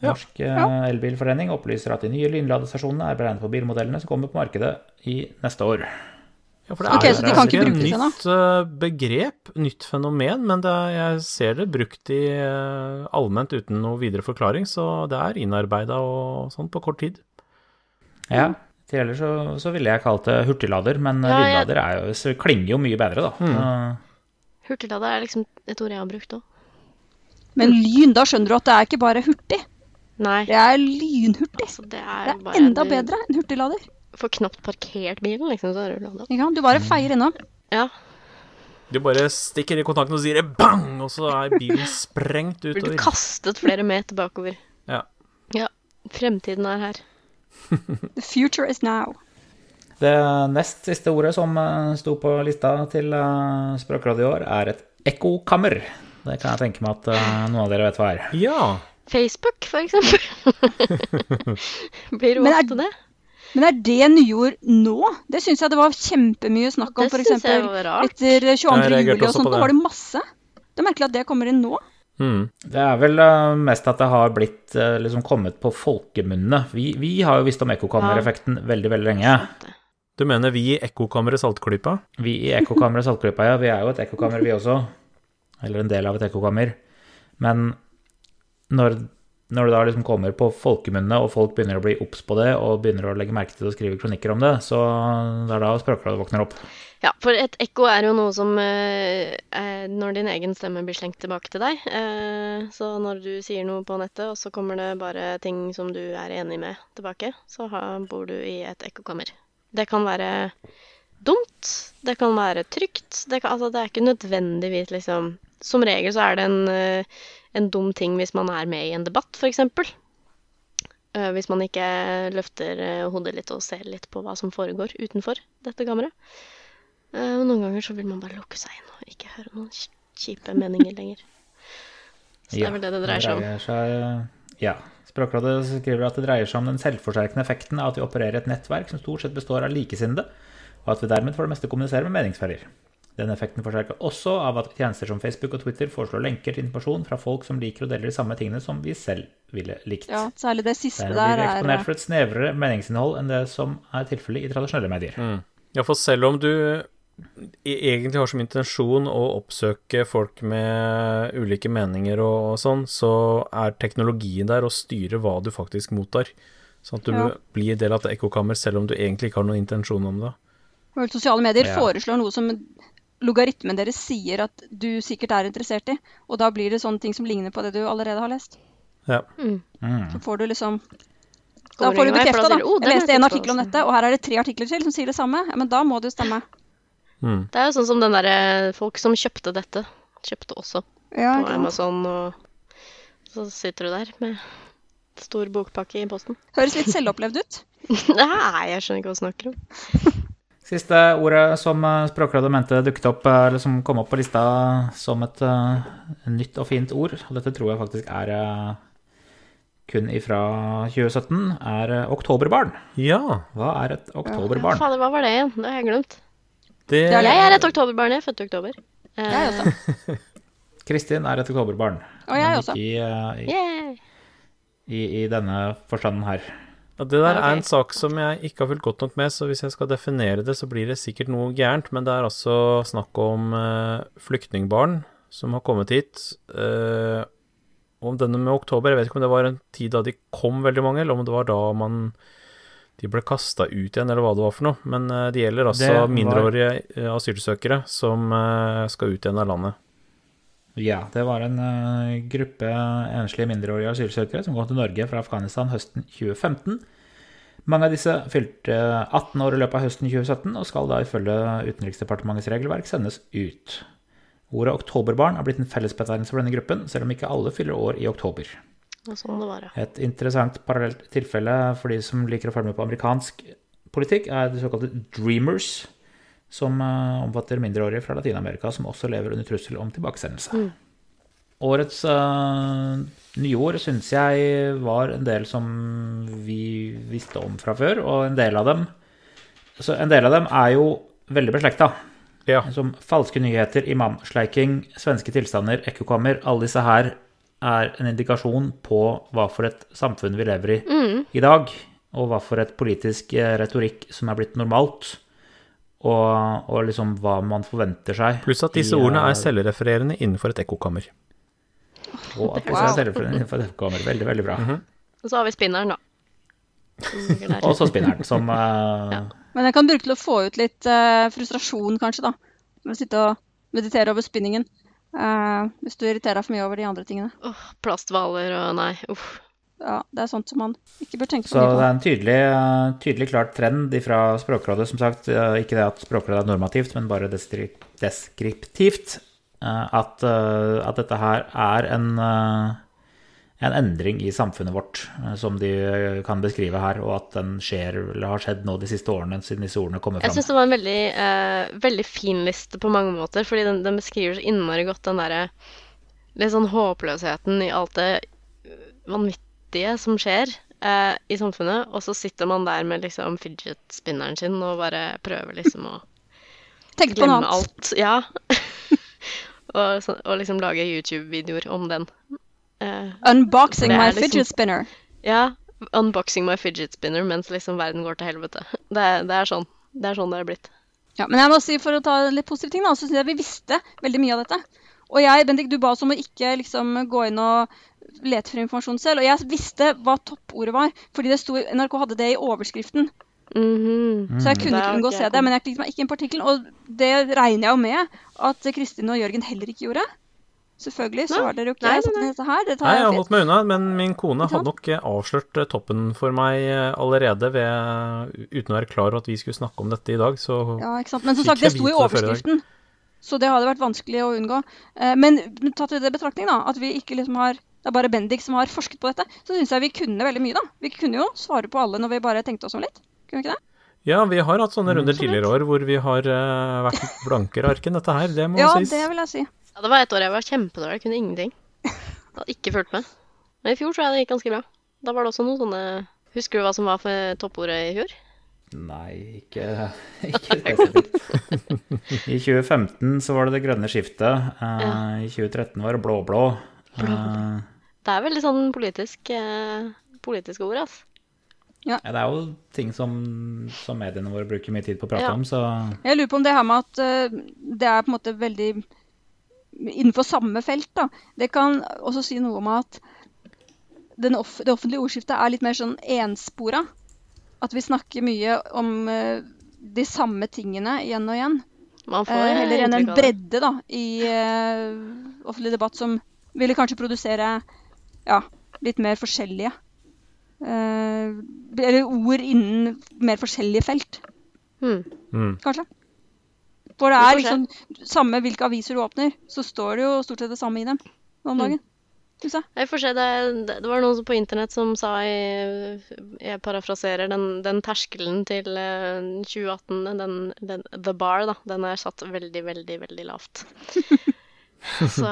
Ja. Norsk eh, Elbilforening opplyser at de nye lynladestasjonene er beregnet på bilmodellene som kommer på markedet i neste år. Ja, for det er så jo de kan ikke brukes ennå? nytt eh, begrep, nytt fenomen, men det er, jeg ser det brukt i allment uten noe videre forklaring, så det er innarbeida og sånn på kort tid. Ja, til ellers så, så ville jeg kalt det hurtiglader, men Ja, lynlader er jo, så klinger jo mye bedre, da. Mm. Hurtiglader er liksom et ord jeg har brukt òg. Men lyn, da skjønner du at det er ikke bare hurtig. Nei, Det er lynhurtig. altså det Det er er bare enda en... bedre enn hurtiglader. får knapt parkert bilen, liksom, så er du lada. Ja. Du bare feier innom. Ja. Du bare stikker i kontakten og sier bang, og så er bilen sprengt Blir du utover. kastet flere meter bakover. Ja. Ja. Fremtiden er her. The future is now. Det nest siste ordet som eh, sto på lista til Språkradio Språkrådet i år, er et ekkokammer. Det kan jeg tenke meg at eh, noen av dere vet hva er. Ja. Facebook, for eksempel. Blir er- ofte det? Men er det nyord nå? Det syns jeg det var kjempemye snakk om Det f.eks. etter 22. Jeg juli og sånt. Nå Da var det masse. Det er merkelig at det kommer inn nå. Mm. Det er vel eh, mest at det har blitt eh, liksom kommet på folkemunne. Vi, vi har jo visst om ekkokammereffekten veldig, veldig lenge. Du mener vi i ekkokammeret Saltklypa? Vi i ekkokammeret Saltklypa, ja. Vi er jo et ekkokammer, vi også. Eller en del av et ekkokammer. Men når, når det da liksom kommer på folkemunne, og folk begynner å bli obs på det, og begynner å legge merke til det og skrive kronikker om det, så det er da Språkrådet våkner opp. Ja, for et ekko er jo noe som eh, er når din egen stemme blir slengt tilbake til deg. Eh, så når du sier noe på nettet, og så kommer det bare ting som du er enig med tilbake, så ha, bor du i et ekkokammer. Det kan være dumt, det kan være trygt. Det, kan, altså, det er ikke nødvendigvis liksom Som regel så er det en, eh, en dum ting hvis man er med i en debatt, f.eks. Uh, hvis man ikke løfter eh, hodet litt og ser litt på hva som foregår utenfor dette kammeret. Eh, og noen ganger så vil man bare lukke seg inn og ikke høre noen kjipe meninger lenger. Så det er vel det det dreier seg om. seg- ja. Språkrådet skriver at det dreier seg om den selvforsterkende effekten av at vi opererer et nettverk som stort sett består av likesinnede, og at vi dermed for det meste kommuniserer med meningsfeller. Den effekten forsterker også av at tjenester som Facebook og Twitter foreslår lenker til informasjon fra folk som liker og deler de samme tingene som vi selv ville likt. Ja, Særlig det siste der, der blir er eksponert for et snevrere meningsinnhold enn det som er tilfellet i tradisjonelle medier. Ja, for selv om du egentlig har som intensjon å oppsøke folk med ulike meninger og, og sånn, så er teknologien der å styre hva du faktisk mottar. Sånn at du Ja. blir del av et ekkokammer selv om du egentlig ikke har noen intensjon om det. Sosiale medier Ja. foreslår noe som logaritmen deres sier at du sikkert er interessert i. Og da blir det sånne ting som ligner på det du allerede har lest. Ja. Mm. Så får du liksom Da får du bekrefta, da. sier du, «Oh, Jeg leste en artikkel om dette, og her er det tre artikler til som sier det samme. Ja, men da må det jo stemme. Mm. Det er jo sånn som den derre folk som kjøpte dette, kjøpte også Ja, på? Amazon, og så sitter du der med stor bokpakke i posten. Høres litt selvopplevd ut. Nei, jeg skjønner ikke hva du snakker om. Siste ordet som eh, Språkrådet mente dukket opp, eh, eller som kom opp på lista som et uh, nytt og fint ord, og dette tror jeg faktisk er uh, kun ifra 2017, er uh, oktoberbarn. ja, Hva er et Ja, oktoberbarn? fader, hva var det igjen? Det har jeg glemt. Det Det er Jeg er et oktoberbarn, jeg er født i oktober. Eh, Jeg også. Kristin er et oktoberbarn. Og jeg men også. ikke i, eh, i, i, i denne forstanden her. Ja, det der er en sak som jeg ikke har fulgt godt nok med, så hvis jeg skal definere det, så blir det sikkert noe gærent. Men det er altså snakk om uh, flyktningbarn som har kommet hit. Uh, om denne med oktober, jeg vet ikke om det var en tid da de kom veldig mange, eller om det var da man de ble kasta ut igjen, eller hva det var for noe. Men eh, det gjelder altså Det var- mindreårige eh, asylsøkere som eh, skal ut igjen av landet. Ja, det var en gruppe enslige mindreårige asylsøkere som kom til Norge fra Afghanistan høsten 2015. Mange av disse fylte 18 år i løpet av høsten 2017 og skal da ifølge Utenriksdepartementets regelverk sendes ut. Ordet oktoberbarn er blitt en fellesbetegnelse for denne gruppen, selv om ikke alle fyller år i oktober. Det sånn det var, ja. Et interessant parallelt tilfelle for de som liker å følge med på amerikansk politikk, er de såkalte dreamers, som eh, omfatter mindreårige fra Latin-Amerika som også lever under trussel om tilbakesendelse. Årets uh, nyord syns jeg var en del som vi visste om fra før, og en del av dem så En del av dem er jo veldig beslekta. Ja. Som falske nyheter, imamsleiking, svenske tilstander, ekkokammer. Alle disse her er en indikasjon på hva for et samfunn vi lever i i dag, og hva for et politisk eh, retorikk som er blitt normalt, og, og liksom hva man forventer seg. Pluss at disse i, ordene eh, er selvrefererende innenfor et ekkokammer. Og at disse Wow. er selvrefererende innenfor et ekkokammer. Veldig, veldig bra. Og så har vi spinneren, da. Og så spinneren, som uh... Ja. Men jeg kan bruke til å få ut litt uh, frustrasjon, kanskje, da. Med å sitte og meditere over spinningen. Eh, hvis du irriterer deg for mye over de andre tingene. Åh, plasthvaler og nei, uff. Ja, Det er sånt som man ikke bør tenke Så for mye det er en tydelig, eh, tydelig klart trend fra Språkrådet, som sagt. eh, Ikke det at Språkrådet er normativt, men bare deskriptivt. eh, At, at dette her er en, en endring i samfunnet vårt, eh, som de kan beskrive her, og at den skjer, eller har skjedd nå de siste årene, siden disse ordene kommer Jeg fram. syns det var en veldig, eh, veldig fin liste på mange måter, fordi den, den beskriver så innmari godt den derre litt sånn håpløsheten i alt det vanvittige som skjer eh, i samfunnet, og så sitter man der med liksom fidget spinneren sin og bare prøver liksom å Tenke på noe glemme annet. alt. Ja. og, så, og liksom lage YouTube-videoer om den. Eh, Unboxing my liksom- fidget spinner. ja. Unboxing my fidget spinner mens liksom verden går til helvete. Det, er- det er sånn. Det er sånn det er blitt. Ja, men jeg må si, for å ta litt positive ting, da, så syns jeg vi visste veldig mye av dette. Og jeg, Bendik, du ba oss om å ikke liksom gå inn og lete for informasjon selv. Og jeg visste hva toppordet var, fordi det sto, NRK hadde det i overskriften. Mhm. Så jeg kunne ikke unngå å se det. Men jeg klikket meg ikke inn på artikkelen, og det regner jeg jo med at Kristin og Jørgen heller ikke gjorde. Selvfølgelig så har dere jo ikke Nei, nei, nei. dette her. Det tar Nei, jeg har holdt meg unna, men min kone hadde nok eh, avslørt eh, toppen for meg eh, allerede ved, uten å være klar over at vi skulle snakke om dette i dag, så Ja, ikke sant? Men som sagt, det sto i overskriften. Så det hadde vært vanskelig å unngå. Men tatt i det betraktning da, at vi ikke liksom har det er bare Bendik som har forsket på dette, så syns jeg vi kunne veldig mye, da. Vi kunne jo svare på alle når vi bare tenkte oss om litt. Kunne vi ikke det? Ja, vi har hatt sånne runder så tidligere år hvor vi har vært blankere ark enn dette her, det må Ja, sies. det vil jeg si. Ja, det var et år jeg var kjempedårlig. Jeg kunne ingenting. Jeg hadde ikke fulgt med. Men i fjor tror jeg det gikk ganske bra. Da var det også noen sånne Husker du hva som var for toppordet i fjor? Nei, ikke, ikke spesifikt. I 2015 så var det det grønne skiftet. eh, I 2013 var det blå-blå. Uh, Det er veldig sånn politisk, uh, politisk ord, altså. Ja, det er jo ting som, som mediene våre bruker mye tid på å prate Ja. om, så Jeg lurer på om det her med at det er på en måte veldig innenfor samme felt, da. Det kan også si noe om at den off det offentlige ordskiftet er litt mer sånn enspora. At vi snakker mye om uh, de samme tingene igjen og igjen. Man får uh, heller enn en av det. bredde da, i uh, offentlig debatt som ville kanskje produsere ja, litt mer forskjellige eh, Eller ord innen mer forskjellige felt, Hmm. Mm. kanskje. For det er liksom samme hvilke aviser du åpner, så står det jo stort sett det samme i dem om Mm. dagen. Mm. jeg. Får se, det, det var noen på internett som sa Jeg, Jeg parafraserer den, den terskelen til eh, 2018, den, den The Bar, da. Den er satt veldig, veldig, veldig lavt. Så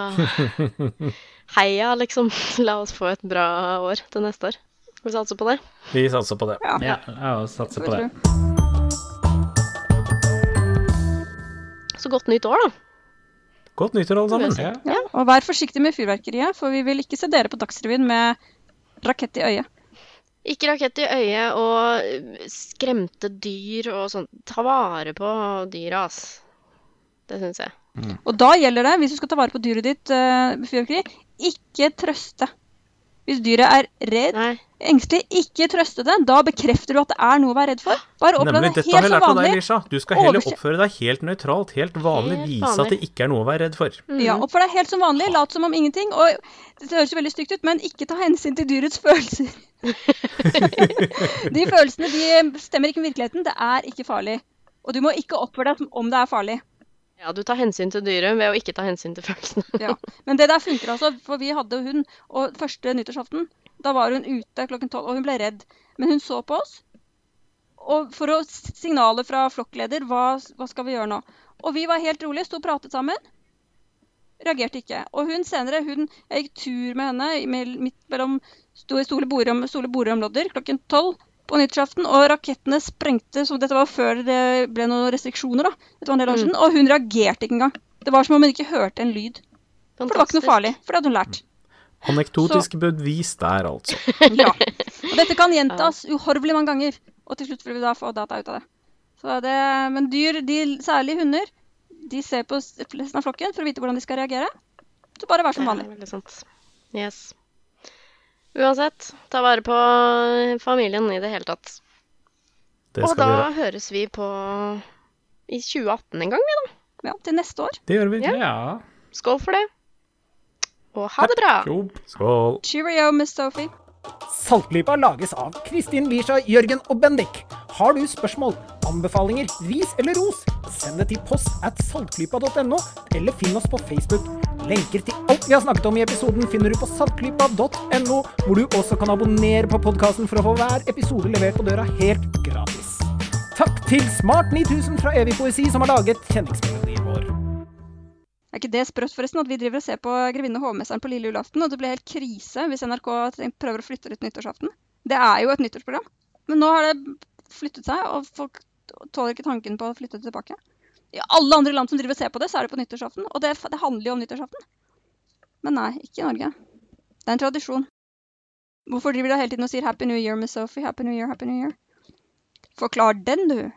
heia, liksom. La oss få et bra år til neste år. Vi satser på det? Vi satser på det. Ja. ja, jeg satser på det. Godt nytt år, da. Godt nyttår, alle sammen. Ja. Ja, og vær forsiktig med fyrverkeriet, for vi vil ikke se dere på Dagsrevyen med rakett i øyet. Ikke rakett i øyet og skremte dyr og sånn. Ta vare på dyra, ass. Det syns jeg. Og da gjelder det, hvis du skal ta vare på dyret ditt uh, fyrverkeri, ikke trøste. Hvis dyret er redd, Nei. engstelig, ikke trøste det. Da bekrefter du at det er noe å være redd for. Bare oppfør det deg helt jeg som lært av deg, vanlig. Lisha. Du skal heller oppføre deg helt nøytralt, helt vanlig. Helt Vise at det ikke er noe å være redd for. Ja, oppfør deg helt som vanlig. Lat som om ingenting. Og det høres jo veldig stygt ut, men ikke ta hensyn til dyrets følelser. de følelsene de stemmer ikke med virkeligheten. Det er ikke farlig. Og du må ikke oppføre deg som om det er farlig. Ja, du tar hensyn til dyret ved å ikke ta hensyn til følelsene. Ja. Men det der funker altså, for vi hadde hund, og første nyttårsaften, da var hun ute klokken tolv, og hun ble redd. Men hun så på oss, og for å signale fra flokkleder, hva, hva skal vi gjøre nå? Og vi var helt rolige, sto og pratet sammen. Reagerte ikke. Og hun senere, hun, jeg gikk tur med henne midt mellom sto- Stole Stole Borum-lodder klokken tolv på nyttårsaften, og rakettene sprengte, så dette var før det ble noen restriksjoner, da. Dette var en del år Mm. og hun reagerte ikke engang. Det var som om hun ikke hørte en lyd. For det var ikke noe farlig, for det hadde hun lært. Anekdotisk bevis der, altså. Ja. Og dette kan gjentas uhorvelig mange ganger, og til slutt vil vi da få data ut av det. Så det men dyr, de, særlig hunder, de ser på resten av flokken for å vite hvordan de skal reagere. Så bare vær som Ja, vanlig. veldig sant. Yes. Uansett, ta vare på familien i det hele tatt. Det Og da vi gjøre. høres vi på i 2018 en gang, vi da. Ja, til neste år. Det gjør vi. Ja. Skål for det. Og ha det bra. Jobb. Skål. Cheerio, Miss Sophie. Saltklypa lages av Kristin Lisha, Jørgen og Bendik. Har du spørsmål, anbefalinger, ris eller ros, send det til post at saltklypa.no, eller finn oss på Facebook. Lenker til alt vi har snakket om i episoden finner du på saltklypa.no, hvor du også kan abonnere på podkasten for å få hver episode levert på døra helt gratis. Takk til Smart 9000 fra Evig poesi, som har laget kjenningsmelodien vår. Er ikke det sprøtt, forresten, at vi driver og ser på Grevinne og hovmesteren på lille julaften, og det blir helt krise hvis NRK prøver å flytte ut nyttårsaften? Det er jo et nyttårsprogram. Men nå har det flyttet seg, og folk tåler ikke tanken på å flytte tilbake. I alle andre land som driver og ser på det, så er det på nyttårsaften. Og det, det handler jo om nyttårsaften. Men nei, ikke i Norge. Det er en tradisjon. Hvorfor driver de hele tiden og sier 'Happy New Year' Miss Sophie? Happy New Year, Happy New Year. Forklar den, du.